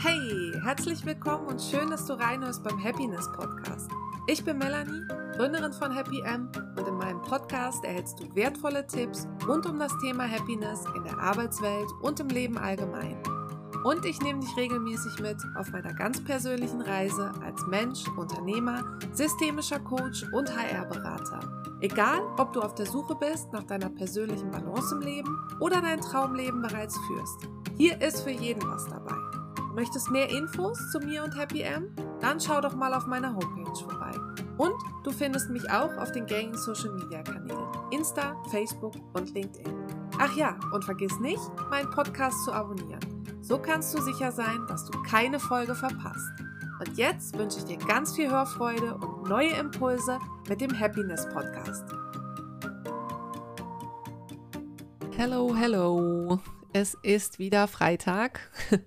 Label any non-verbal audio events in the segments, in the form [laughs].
Hey, herzlich willkommen und schön, dass du reinhörst beim Happiness Podcast. Ich bin Melanie, Gründerin von Happy M und in meinem Podcast erhältst du wertvolle Tipps rund um das Thema Happiness in der Arbeitswelt und im Leben allgemein. Und ich nehme dich regelmäßig mit auf meiner ganz persönlichen Reise als Mensch, Unternehmer, systemischer Coach und HR-Berater. Egal, ob du auf der Suche bist nach deiner persönlichen Balance im Leben oder dein Traumleben bereits führst. Hier ist für jeden was dabei. Möchtest mehr Infos zu mir und Happy M? Dann schau doch mal auf meiner Homepage vorbei. Und du findest mich auch auf den gängigen Social Media Kanälen Insta, Facebook und LinkedIn. Ach ja, und vergiss nicht, meinen Podcast zu abonnieren. So kannst du sicher sein, dass du keine Folge verpasst. Und jetzt wünsche ich dir ganz viel Hörfreude und neue Impulse mit dem Happiness Podcast. Hello, hello. Es ist wieder Freitag. [laughs]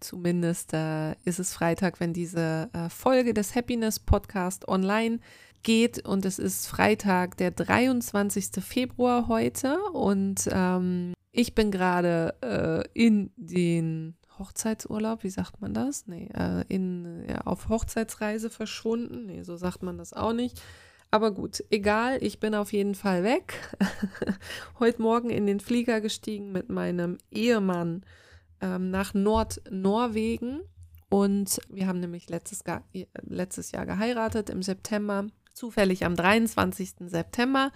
Zumindest äh, ist es Freitag, wenn diese äh, Folge des Happiness Podcast online geht. Und es ist Freitag, der 23. Februar heute. Und ähm, ich bin gerade äh, in den Hochzeitsurlaub, wie sagt man das? Nee, äh, in, ja, auf Hochzeitsreise verschwunden. Nee, so sagt man das auch nicht. Aber gut, egal, ich bin auf jeden Fall weg. [laughs] Heute Morgen in den Flieger gestiegen mit meinem Ehemann ähm, nach Nordnorwegen. Und wir haben nämlich letztes, letztes Jahr geheiratet im September, zufällig am 23. September.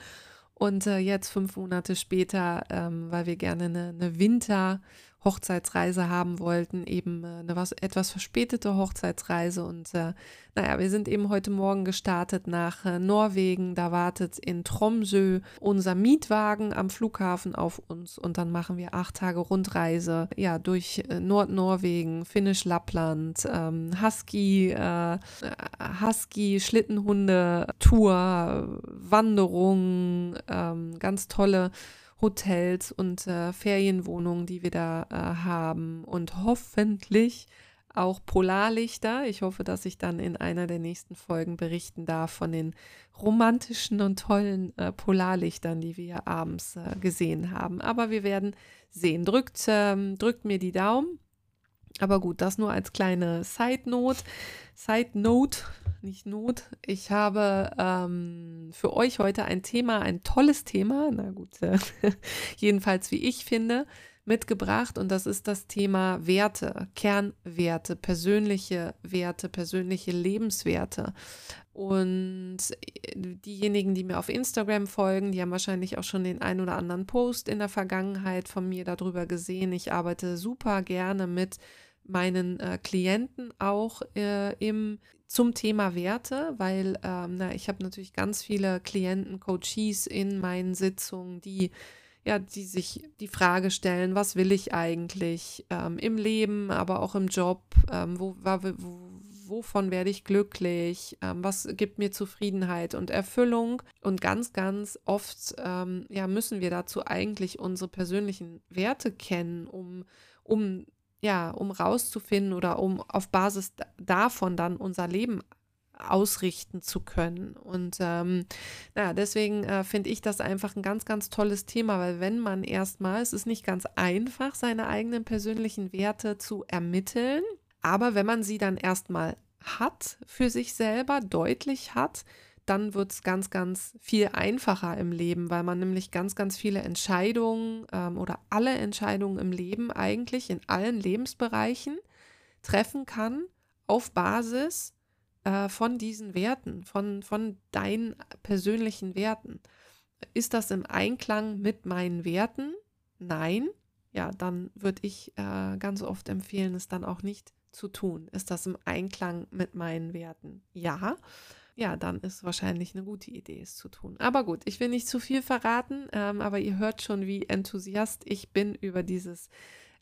Und äh, jetzt fünf Monate später, ähm, weil wir gerne eine, eine Winter- Hochzeitsreise haben wollten, eben äh, eine was, etwas verspätete Hochzeitsreise. Und äh, naja, wir sind eben heute Morgen gestartet nach äh, Norwegen. Da wartet in Tromsø unser Mietwagen am Flughafen auf uns und dann machen wir acht Tage Rundreise, ja, durch äh, Nordnorwegen, Finnisch-Lappland, ähm, Husky, äh, Husky, Schlittenhunde, Tour, Wanderung, ähm, ganz tolle Hotels und äh, Ferienwohnungen, die wir da äh, haben und hoffentlich auch Polarlichter. Ich hoffe, dass ich dann in einer der nächsten Folgen berichten darf von den romantischen und tollen äh, Polarlichtern, die wir abends äh, gesehen haben. Aber wir werden sehen. Drückt, ähm, drückt mir die Daumen. Aber gut, das nur als kleine Side Note. Side Note, nicht Not. Ich habe ähm, für euch heute ein Thema, ein tolles Thema, na gut, äh, [laughs] jedenfalls wie ich finde, mitgebracht und das ist das Thema Werte, Kernwerte, persönliche Werte, persönliche Lebenswerte. Und diejenigen, die mir auf Instagram folgen, die haben wahrscheinlich auch schon den ein oder anderen Post in der Vergangenheit von mir darüber gesehen. Ich arbeite super gerne mit meinen äh, Klienten auch äh, im zum Thema Werte, weil ähm, na, ich habe natürlich ganz viele Klienten, Coaches in meinen Sitzungen, die ja, die sich die Frage stellen, was will ich eigentlich ähm, im Leben, aber auch im Job, ähm, wo, wo, wovon werde ich glücklich, ähm, was gibt mir Zufriedenheit und Erfüllung. Und ganz, ganz oft ähm, ja, müssen wir dazu eigentlich unsere persönlichen Werte kennen, um, um ja, um rauszufinden oder um auf Basis davon dann unser Leben ausrichten zu können. Und ähm, naja, deswegen äh, finde ich das einfach ein ganz, ganz tolles Thema, weil wenn man erstmal, es ist nicht ganz einfach, seine eigenen persönlichen Werte zu ermitteln, aber wenn man sie dann erstmal hat für sich selber, deutlich hat, dann wird es ganz, ganz viel einfacher im Leben, weil man nämlich ganz, ganz viele Entscheidungen ähm, oder alle Entscheidungen im Leben eigentlich in allen Lebensbereichen treffen kann auf Basis äh, von diesen Werten, von, von deinen persönlichen Werten. Ist das im Einklang mit meinen Werten? Nein. Ja, dann würde ich äh, ganz oft empfehlen, es dann auch nicht zu tun. Ist das im Einklang mit meinen Werten? Ja ja, dann ist wahrscheinlich eine gute Idee, es zu tun. Aber gut, ich will nicht zu viel verraten, ähm, aber ihr hört schon, wie enthusiast ich bin über dieses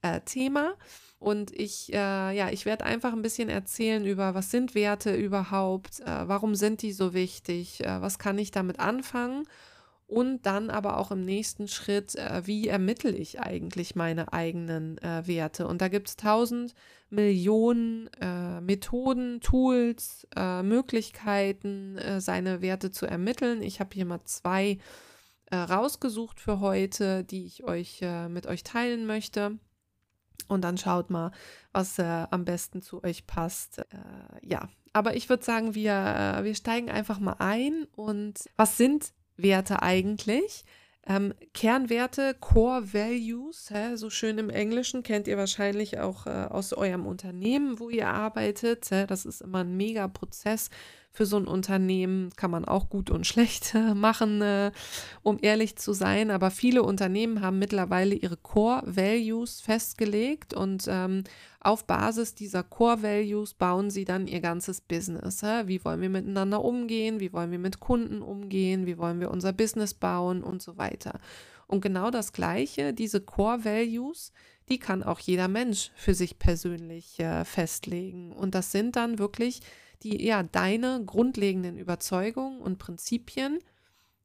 äh, Thema. Und ich, äh, ja, ich werde einfach ein bisschen erzählen über, was sind Werte überhaupt, äh, warum sind die so wichtig, äh, was kann ich damit anfangen und dann aber auch im nächsten Schritt, äh, wie ermittle ich eigentlich meine eigenen äh, Werte. Und da gibt es tausend Millionen äh, Methoden, Tools, äh, Möglichkeiten, äh, seine Werte zu ermitteln. Ich habe hier mal zwei äh, rausgesucht für heute, die ich euch mit euch teilen möchte. Und dann schaut mal, was äh, am besten zu euch passt. Äh, ja, aber ich würde sagen, wir, äh, wir steigen einfach mal ein. Und was sind Werte eigentlich? Ähm, Kernwerte, Core Values, hä, so schön im Englischen, kennt ihr wahrscheinlich auch äh, aus eurem Unternehmen, wo ihr arbeitet. Hä, das ist immer ein mega Prozess für so ein Unternehmen. Kann man auch gut und schlecht äh, machen, äh, um ehrlich zu sein. Aber viele Unternehmen haben mittlerweile ihre Core Values festgelegt und ähm, auf Basis dieser Core Values bauen sie dann ihr ganzes Business. Wie wollen wir miteinander umgehen? Wie wollen wir mit Kunden umgehen? Wie wollen wir unser Business bauen und so weiter? Und genau das Gleiche, diese Core Values, die kann auch jeder Mensch für sich persönlich äh, festlegen. Und das sind dann wirklich die ja deine grundlegenden Überzeugungen und Prinzipien,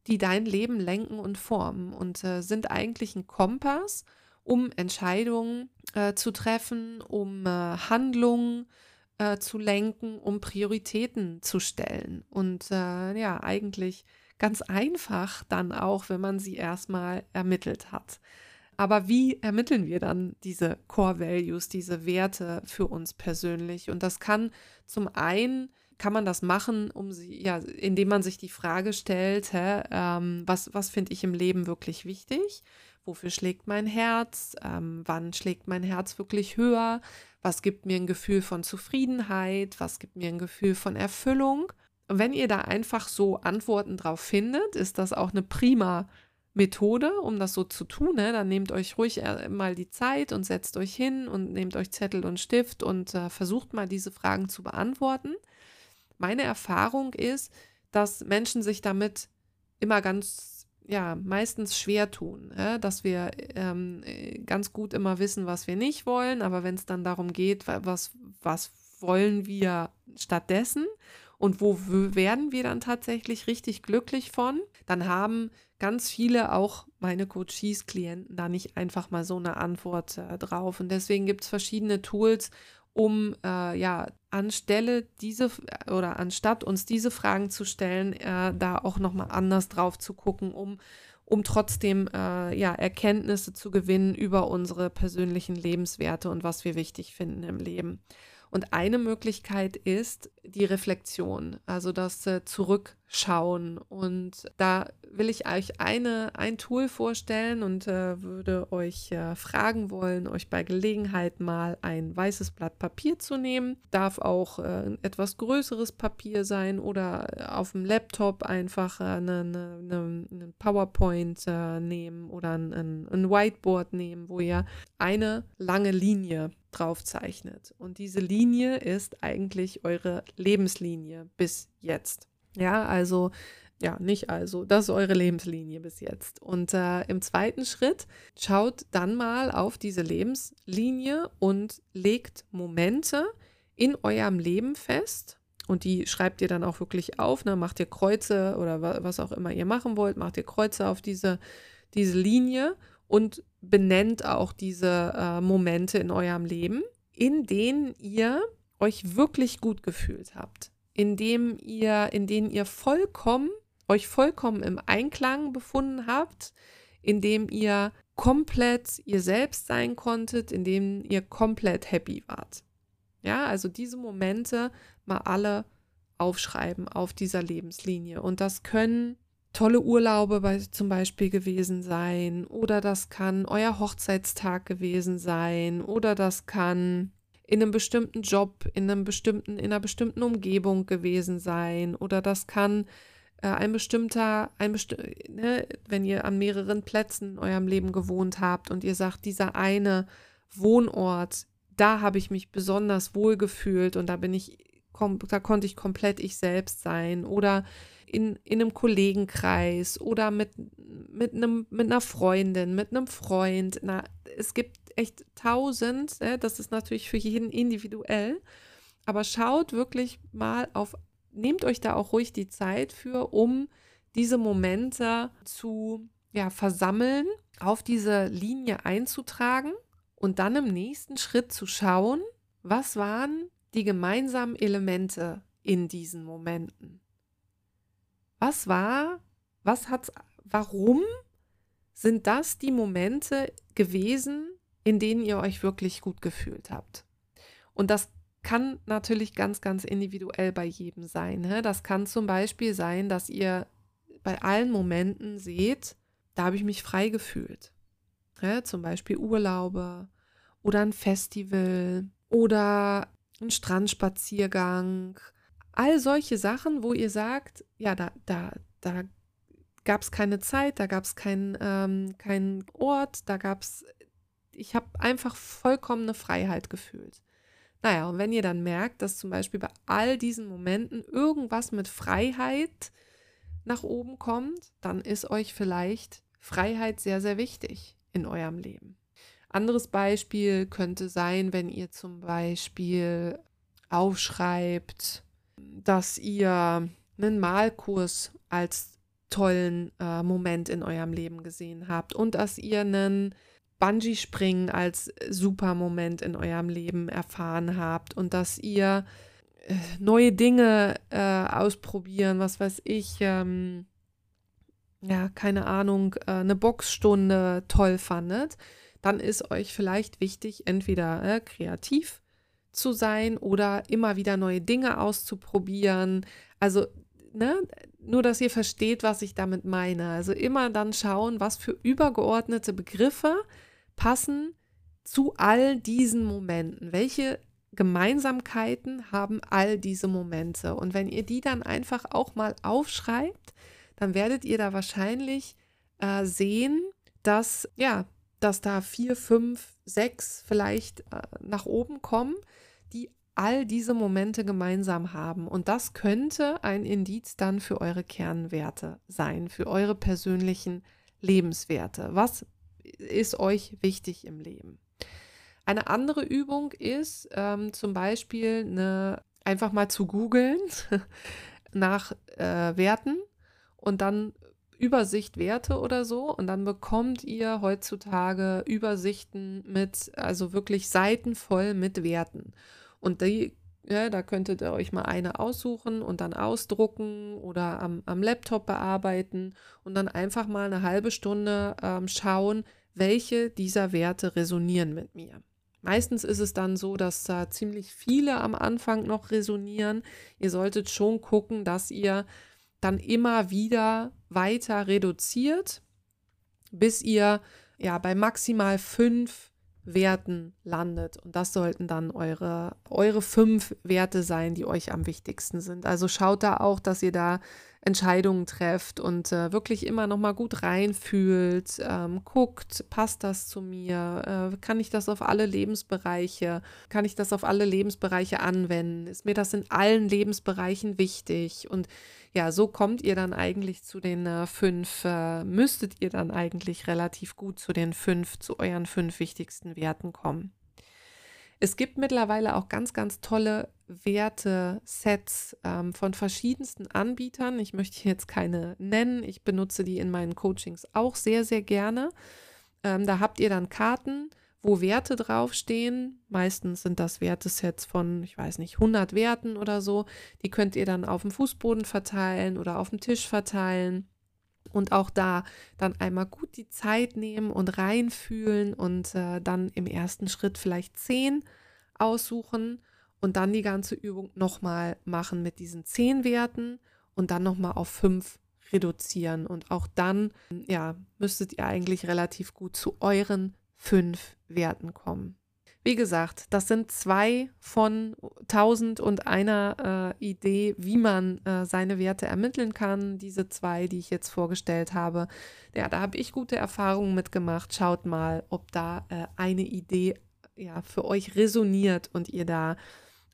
die dein Leben lenken und formen und äh, sind eigentlich ein Kompass, um Entscheidungen äh, zu treffen, um äh, Handlungen äh, zu lenken, um Prioritäten zu stellen. Und äh, ja, eigentlich ganz einfach dann auch, wenn man sie erstmal ermittelt hat. Aber wie ermitteln wir dann diese Core Values, diese Werte für uns persönlich? Und das kann zum einen kann man das machen, um sie, ja, indem man sich die Frage stellt, hä, ähm, was, was finde ich im Leben wirklich wichtig? Wofür schlägt mein Herz? Ähm, wann schlägt mein Herz wirklich höher? Was gibt mir ein Gefühl von Zufriedenheit? Was gibt mir ein Gefühl von Erfüllung? Und wenn ihr da einfach so Antworten drauf findet, ist das auch eine prima Methode, um das so zu tun. Ne? Dann nehmt euch ruhig äh, mal die Zeit und setzt euch hin und nehmt euch Zettel und Stift und äh, versucht mal diese Fragen zu beantworten. Meine Erfahrung ist, dass Menschen sich damit immer ganz ja, meistens schwer tun, ja? dass wir ähm, ganz gut immer wissen, was wir nicht wollen, aber wenn es dann darum geht, was, was wollen wir stattdessen und wo werden wir dann tatsächlich richtig glücklich von, dann haben ganz viele, auch meine Coaches, Klienten, da nicht einfach mal so eine Antwort äh, drauf. Und deswegen gibt es verschiedene Tools, um äh, ja anstelle diese oder anstatt uns diese Fragen zu stellen, äh, da auch nochmal anders drauf zu gucken, um, um trotzdem äh, ja, Erkenntnisse zu gewinnen über unsere persönlichen Lebenswerte und was wir wichtig finden im Leben. Und eine Möglichkeit ist die Reflexion, also das äh, Zurückschauen. Und da will ich euch eine, ein Tool vorstellen und äh, würde euch äh, fragen wollen, euch bei Gelegenheit mal ein weißes Blatt Papier zu nehmen. Darf auch äh, etwas größeres Papier sein oder äh, auf dem Laptop einfach eine, eine, eine PowerPoint äh, nehmen oder ein, ein Whiteboard nehmen, wo ihr eine lange Linie drauf zeichnet. Und diese Linie ist eigentlich eure Lebenslinie bis jetzt. Ja, also, ja, nicht also, das ist eure Lebenslinie bis jetzt. Und äh, im zweiten Schritt schaut dann mal auf diese Lebenslinie und legt Momente in eurem Leben fest. Und die schreibt ihr dann auch wirklich auf, ne? macht ihr Kreuze oder was auch immer ihr machen wollt, macht ihr Kreuze auf diese, diese Linie und benennt auch diese äh, Momente in eurem Leben, in denen ihr euch wirklich gut gefühlt habt, in dem ihr, in denen ihr vollkommen, euch vollkommen im Einklang befunden habt, in dem ihr komplett ihr selbst sein konntet, in dem ihr komplett happy wart. Ja, also diese Momente mal alle aufschreiben auf dieser Lebenslinie. Und das können tolle Urlaube bei, zum Beispiel gewesen sein oder das kann euer Hochzeitstag gewesen sein oder das kann in einem bestimmten Job, in einem bestimmten, in einer bestimmten Umgebung gewesen sein oder das kann äh, ein bestimmter, ein besti ne, wenn ihr an mehreren Plätzen in eurem Leben gewohnt habt und ihr sagt, dieser eine Wohnort, da habe ich mich besonders wohl gefühlt und da bin ich, da konnte ich komplett ich selbst sein oder in, in einem Kollegenkreis oder mit, mit, einem, mit einer Freundin, mit einem Freund. Na, es gibt echt tausend, ja, das ist natürlich für jeden individuell, aber schaut wirklich mal auf, nehmt euch da auch ruhig die Zeit für, um diese Momente zu ja, versammeln, auf diese Linie einzutragen und dann im nächsten Schritt zu schauen, was waren die gemeinsamen Elemente in diesen Momenten. Was war, was hat's, warum sind das die Momente gewesen, in denen ihr euch wirklich gut gefühlt habt. Und das kann natürlich ganz, ganz individuell bei jedem sein. Ne? Das kann zum Beispiel sein, dass ihr bei allen Momenten seht, da habe ich mich frei gefühlt. Ja, zum Beispiel Urlaube oder ein Festival oder ein Strandspaziergang. All solche Sachen, wo ihr sagt, ja, da, da, da gab es keine Zeit, da gab es keinen ähm, kein Ort, da gab es, ich habe einfach vollkommene Freiheit gefühlt. Naja, und wenn ihr dann merkt, dass zum Beispiel bei all diesen Momenten irgendwas mit Freiheit nach oben kommt, dann ist euch vielleicht Freiheit sehr, sehr wichtig in eurem Leben. Anderes Beispiel könnte sein, wenn ihr zum Beispiel aufschreibt, dass ihr einen Malkurs als tollen äh, Moment in eurem Leben gesehen habt und dass ihr einen Bungee-Springen als super Moment in eurem Leben erfahren habt und dass ihr äh, neue Dinge äh, ausprobieren, was weiß ich, ähm, ja, keine Ahnung, äh, eine Boxstunde toll fandet, dann ist euch vielleicht wichtig, entweder äh, kreativ zu sein oder immer wieder neue Dinge auszuprobieren. Also, ne, nur dass ihr versteht, was ich damit meine. Also immer dann schauen, was für übergeordnete Begriffe passen zu all diesen Momenten. Welche Gemeinsamkeiten haben all diese Momente? Und wenn ihr die dann einfach auch mal aufschreibt, dann werdet ihr da wahrscheinlich äh, sehen, dass ja, dass da vier, fünf, sechs vielleicht äh, nach oben kommen, die all diese Momente gemeinsam haben. Und das könnte ein Indiz dann für eure Kernwerte sein, für eure persönlichen Lebenswerte. Was ist euch wichtig im Leben? Eine andere Übung ist ähm, zum Beispiel eine, einfach mal zu googeln [laughs] nach äh, Werten und dann Übersicht Werte oder so und dann bekommt ihr heutzutage Übersichten mit, also wirklich Seiten voll mit Werten. Und die, ja, da könntet ihr euch mal eine aussuchen und dann ausdrucken oder am, am Laptop bearbeiten und dann einfach mal eine halbe Stunde ähm, schauen, welche dieser Werte resonieren mit mir. Meistens ist es dann so, dass da ziemlich viele am Anfang noch resonieren. Ihr solltet schon gucken, dass ihr dann immer wieder weiter reduziert, bis ihr ja bei maximal fünf Werten landet. Und das sollten dann eure, eure fünf Werte sein, die euch am wichtigsten sind. Also schaut da auch, dass ihr da Entscheidungen trefft und äh, wirklich immer noch mal gut reinfühlt, ähm, guckt, passt das zu mir, äh, kann ich das auf alle Lebensbereiche, kann ich das auf alle Lebensbereiche anwenden, ist mir das in allen Lebensbereichen wichtig und ja, so kommt ihr dann eigentlich zu den äh, fünf, äh, müsstet ihr dann eigentlich relativ gut zu den fünf, zu euren fünf wichtigsten Werten kommen. Es gibt mittlerweile auch ganz, ganz tolle Werte-Sets ähm, von verschiedensten Anbietern. Ich möchte jetzt keine nennen. Ich benutze die in meinen Coachings auch sehr, sehr gerne. Ähm, da habt ihr dann Karten, wo Werte draufstehen. Meistens sind das Wertesets von, ich weiß nicht, 100 Werten oder so. Die könnt ihr dann auf dem Fußboden verteilen oder auf dem Tisch verteilen. Und auch da dann einmal gut die Zeit nehmen und reinfühlen und äh, dann im ersten Schritt vielleicht zehn aussuchen und dann die ganze Übung nochmal machen mit diesen zehn Werten und dann nochmal auf fünf reduzieren. Und auch dann, ja, müsstet ihr eigentlich relativ gut zu euren fünf Werten kommen. Wie gesagt, das sind zwei von tausend und einer äh, Idee, wie man äh, seine Werte ermitteln kann. Diese zwei, die ich jetzt vorgestellt habe, ja, da habe ich gute Erfahrungen mitgemacht. Schaut mal, ob da äh, eine Idee ja für euch resoniert und ihr da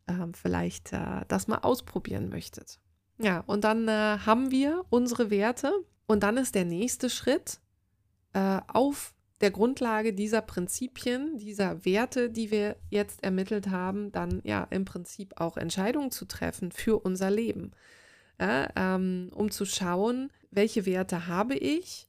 ähm, vielleicht äh, das mal ausprobieren möchtet. Ja, und dann äh, haben wir unsere Werte und dann ist der nächste Schritt äh, auf der Grundlage dieser Prinzipien, dieser Werte, die wir jetzt ermittelt haben, dann ja im Prinzip auch Entscheidungen zu treffen für unser Leben. Ja, ähm, um zu schauen, welche Werte habe ich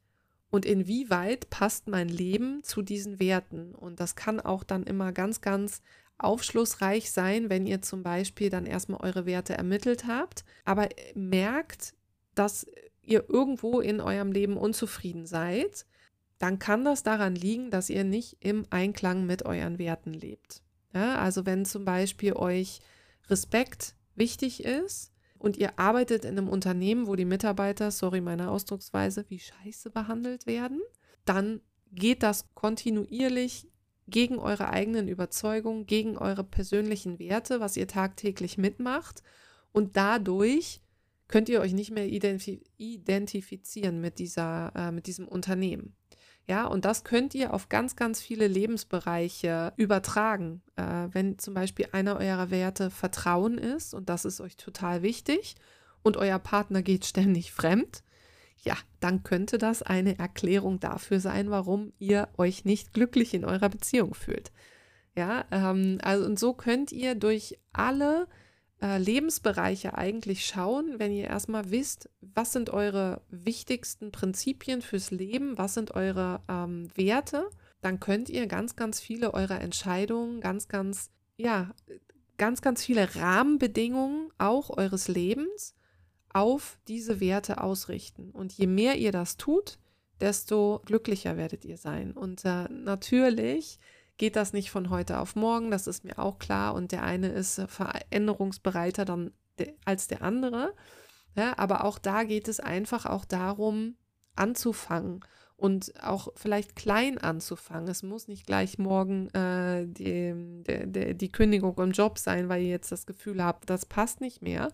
und inwieweit passt mein Leben zu diesen Werten. Und das kann auch dann immer ganz, ganz aufschlussreich sein, wenn ihr zum Beispiel dann erstmal eure Werte ermittelt habt, aber merkt, dass ihr irgendwo in eurem Leben unzufrieden seid dann kann das daran liegen, dass ihr nicht im Einklang mit euren Werten lebt. Ja, also wenn zum Beispiel euch Respekt wichtig ist und ihr arbeitet in einem Unternehmen, wo die Mitarbeiter, sorry meine Ausdrucksweise, wie scheiße behandelt werden, dann geht das kontinuierlich gegen eure eigenen Überzeugungen, gegen eure persönlichen Werte, was ihr tagtäglich mitmacht. Und dadurch könnt ihr euch nicht mehr identifizieren mit, dieser, äh, mit diesem Unternehmen. Ja, und das könnt ihr auf ganz, ganz viele Lebensbereiche übertragen. Äh, wenn zum Beispiel einer eurer Werte Vertrauen ist und das ist euch total wichtig und euer Partner geht ständig [laughs] fremd, ja, dann könnte das eine Erklärung dafür sein, warum ihr euch nicht glücklich in eurer Beziehung fühlt. Ja, ähm, also und so könnt ihr durch alle äh, Lebensbereiche eigentlich schauen, wenn ihr erstmal wisst, was sind eure wichtigsten Prinzipien fürs Leben, was sind eure ähm, Werte, dann könnt ihr ganz, ganz viele eurer Entscheidungen, ganz, ganz, ja, ganz, ganz viele Rahmenbedingungen auch eures Lebens auf diese Werte ausrichten. Und je mehr ihr das tut, desto glücklicher werdet ihr sein. Und äh, natürlich geht das nicht von heute auf morgen, das ist mir auch klar. Und der eine ist veränderungsbereiter dann als der andere. Ja, aber auch da geht es einfach auch darum, anzufangen und auch vielleicht klein anzufangen. Es muss nicht gleich morgen äh, die, die, die, Kündigung im Job sein, weil ihr jetzt das Gefühl habt, das passt nicht mehr.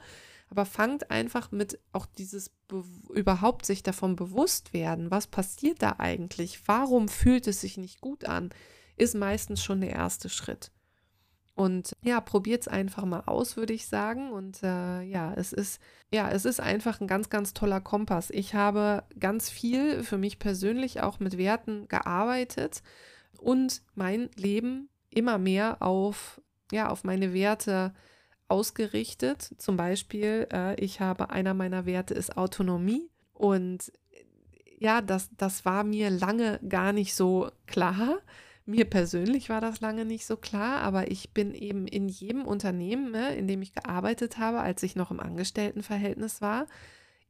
Aber fangt einfach mit auch dieses Be überhaupt sich davon bewusst werden, was passiert da eigentlich? Warum fühlt es sich nicht gut an? Ist meistens schon der erste Schritt. Und ja, probiert es einfach mal aus, würde ich sagen. Und äh, ja, es ist, ja, es ist einfach ein ganz, ganz toller Kompass. Ich habe ganz viel für mich persönlich auch mit Werten gearbeitet und mein Leben immer mehr auf, ja, auf meine Werte ausgerichtet. Zum Beispiel, äh, ich habe, einer meiner Werte ist Autonomie. Und ja, das, das war mir lange gar nicht so klar. Mir persönlich war das lange nicht so klar, aber ich bin eben in jedem Unternehmen, ne, in dem ich gearbeitet habe, als ich noch im Angestelltenverhältnis war,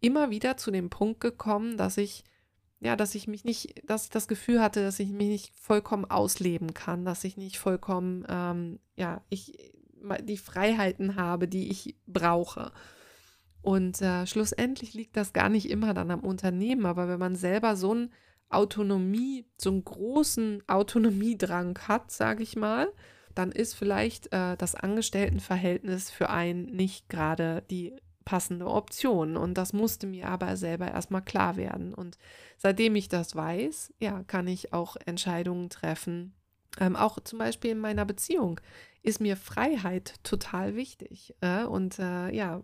immer wieder zu dem Punkt gekommen, dass ich ja, dass ich mich nicht, dass ich das Gefühl hatte, dass ich mich nicht vollkommen ausleben kann, dass ich nicht vollkommen, ähm, ja, ich die Freiheiten habe, die ich brauche. Und äh, schlussendlich liegt das gar nicht immer dann am Unternehmen, aber wenn man selber so ein Autonomie, so einen großen Autonomiedrang hat, sage ich mal, dann ist vielleicht äh, das Angestelltenverhältnis für einen nicht gerade die passende Option. Und das musste mir aber selber erstmal klar werden. Und seitdem ich das weiß, ja, kann ich auch Entscheidungen treffen. Ähm, auch zum Beispiel in meiner Beziehung ist mir Freiheit total wichtig. Äh? Und äh, ja,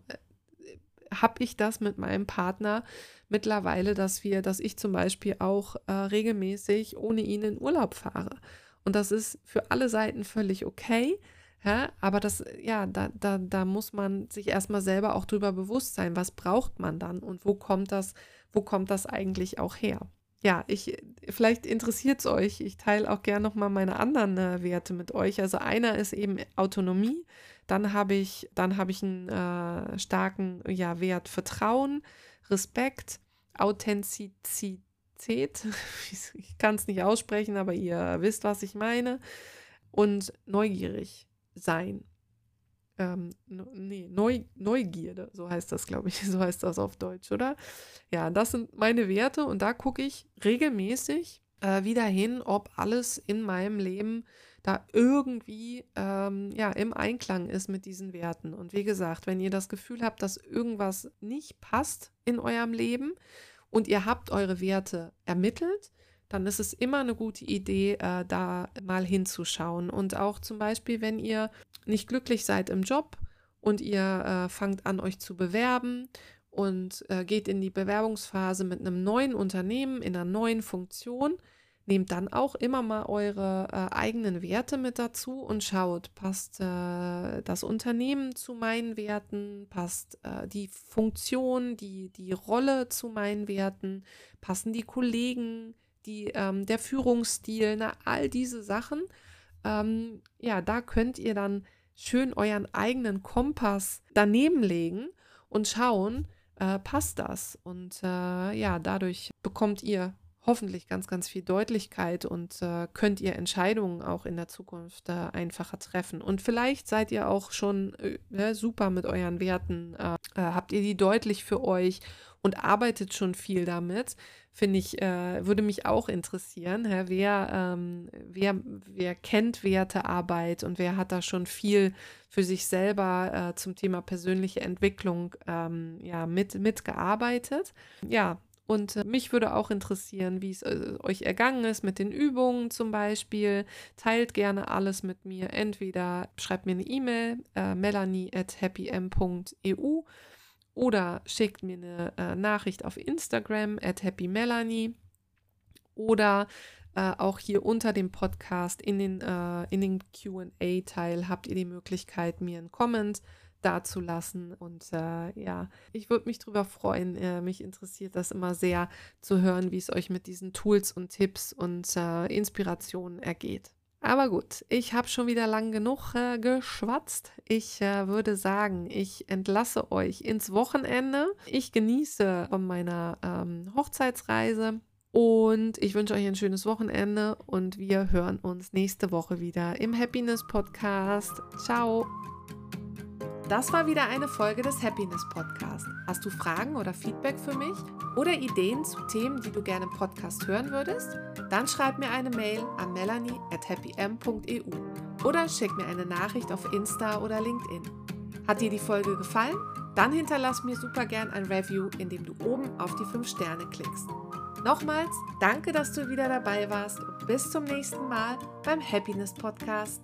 habe ich das mit meinem Partner mittlerweile, dass wir, dass ich zum Beispiel auch äh, regelmäßig ohne ihn in Urlaub fahre. Und das ist für alle Seiten völlig okay. Ja, aber das, ja, da, da, da muss man sich erstmal selber auch drüber bewusst sein, was braucht man dann und wo kommt das, wo kommt das eigentlich auch her? Ja, ich, vielleicht interessiert es euch. Ich teile auch gerne nochmal meine anderen äh, Werte mit euch. Also einer ist eben Autonomie. Dann habe ich, dann habe ich einen äh, starken ja, Wert Vertrauen, Respekt, Authentizität. [laughs] Ich kann es nicht aussprechen, aber ihr wisst, was ich meine. Und neugierig sein. Ähm, nee, Neu, Neugierde, so heißt das, glaube ich. [laughs] So heißt das auf Deutsch, oder? Ja, das sind meine Werte und da gucke ich regelmäßig äh, wieder hin, ob alles in meinem Leben da irgendwie ähm, ja, im Einklang ist mit diesen Werten. Und wie gesagt, wenn ihr das Gefühl habt, dass irgendwas nicht passt in eurem Leben und ihr habt eure Werte ermittelt, dann ist es immer eine gute Idee, äh, da mal hinzuschauen. Und auch zum Beispiel, wenn ihr nicht glücklich seid im Job und ihr äh, fangt an, euch zu bewerben und äh, geht in die Bewerbungsphase mit einem neuen Unternehmen, in einer neuen Funktion, Nehmt dann auch immer mal eure äh, eigenen Werte mit dazu und schaut, passt äh, das Unternehmen zu meinen Werten, passt äh, die Funktion, die, die Rolle zu meinen Werten, passen die Kollegen, die, ähm, der Führungsstil, na, all diese Sachen. Ähm, ja, da könnt ihr dann schön euren eigenen Kompass daneben legen und schauen, äh, passt das? Und äh, ja, dadurch bekommt ihr hoffentlich ganz, ganz viel Deutlichkeit und äh, könnt ihr Entscheidungen auch in der Zukunft äh, einfacher treffen. Und vielleicht seid ihr auch schon äh, super mit euren Werten, äh, äh, habt ihr die deutlich für euch und arbeitet schon viel damit. Finde ich, äh, würde mich auch interessieren, hä? Wer, ähm, wer, wer kennt Wertearbeit und wer hat da schon viel für sich selber zum Thema persönliche Entwicklung ähm, ja, mit, mitgearbeitet. Ja, und äh, mich würde auch interessieren, wie es äh, euch ergangen ist mit den Übungen zum Beispiel. Teilt gerne alles mit mir. Entweder schreibt mir eine E-Mail, äh, melanie at happym.eu oder schickt mir eine äh, Nachricht auf Instagram at happymelanie oder äh, auch hier unter dem Podcast in den, äh, den QA-Teil habt ihr die Möglichkeit, mir einen Comment zu dazulassen. Und äh, ja, ich würde mich darüber freuen. Äh, mich interessiert das immer sehr zu hören, wie es euch mit diesen Tools und Tipps und äh, Inspirationen ergeht. Aber gut, ich habe schon wieder lang genug äh, geschwatzt. Ich äh, würde sagen, ich entlasse euch ins Wochenende. Ich genieße von meiner ähm, Hochzeitsreise und ich wünsche euch ein schönes Wochenende und wir hören uns nächste Woche wieder im Happiness Podcast. Ciao! Das war wieder eine Folge des Happiness Podcast. Hast du Fragen oder Feedback für mich oder Ideen zu Themen, die du gerne im Podcast hören würdest? Dann schreib mir eine Mail an melanie at happym.eu oder schick mir eine Nachricht auf Insta oder LinkedIn. Hat dir die Folge gefallen? Dann hinterlass mir super gern ein Review, indem du oben auf die 5 Sterne klickst. Nochmals, danke, dass du wieder dabei warst und bis zum nächsten Mal beim Happiness Podcast.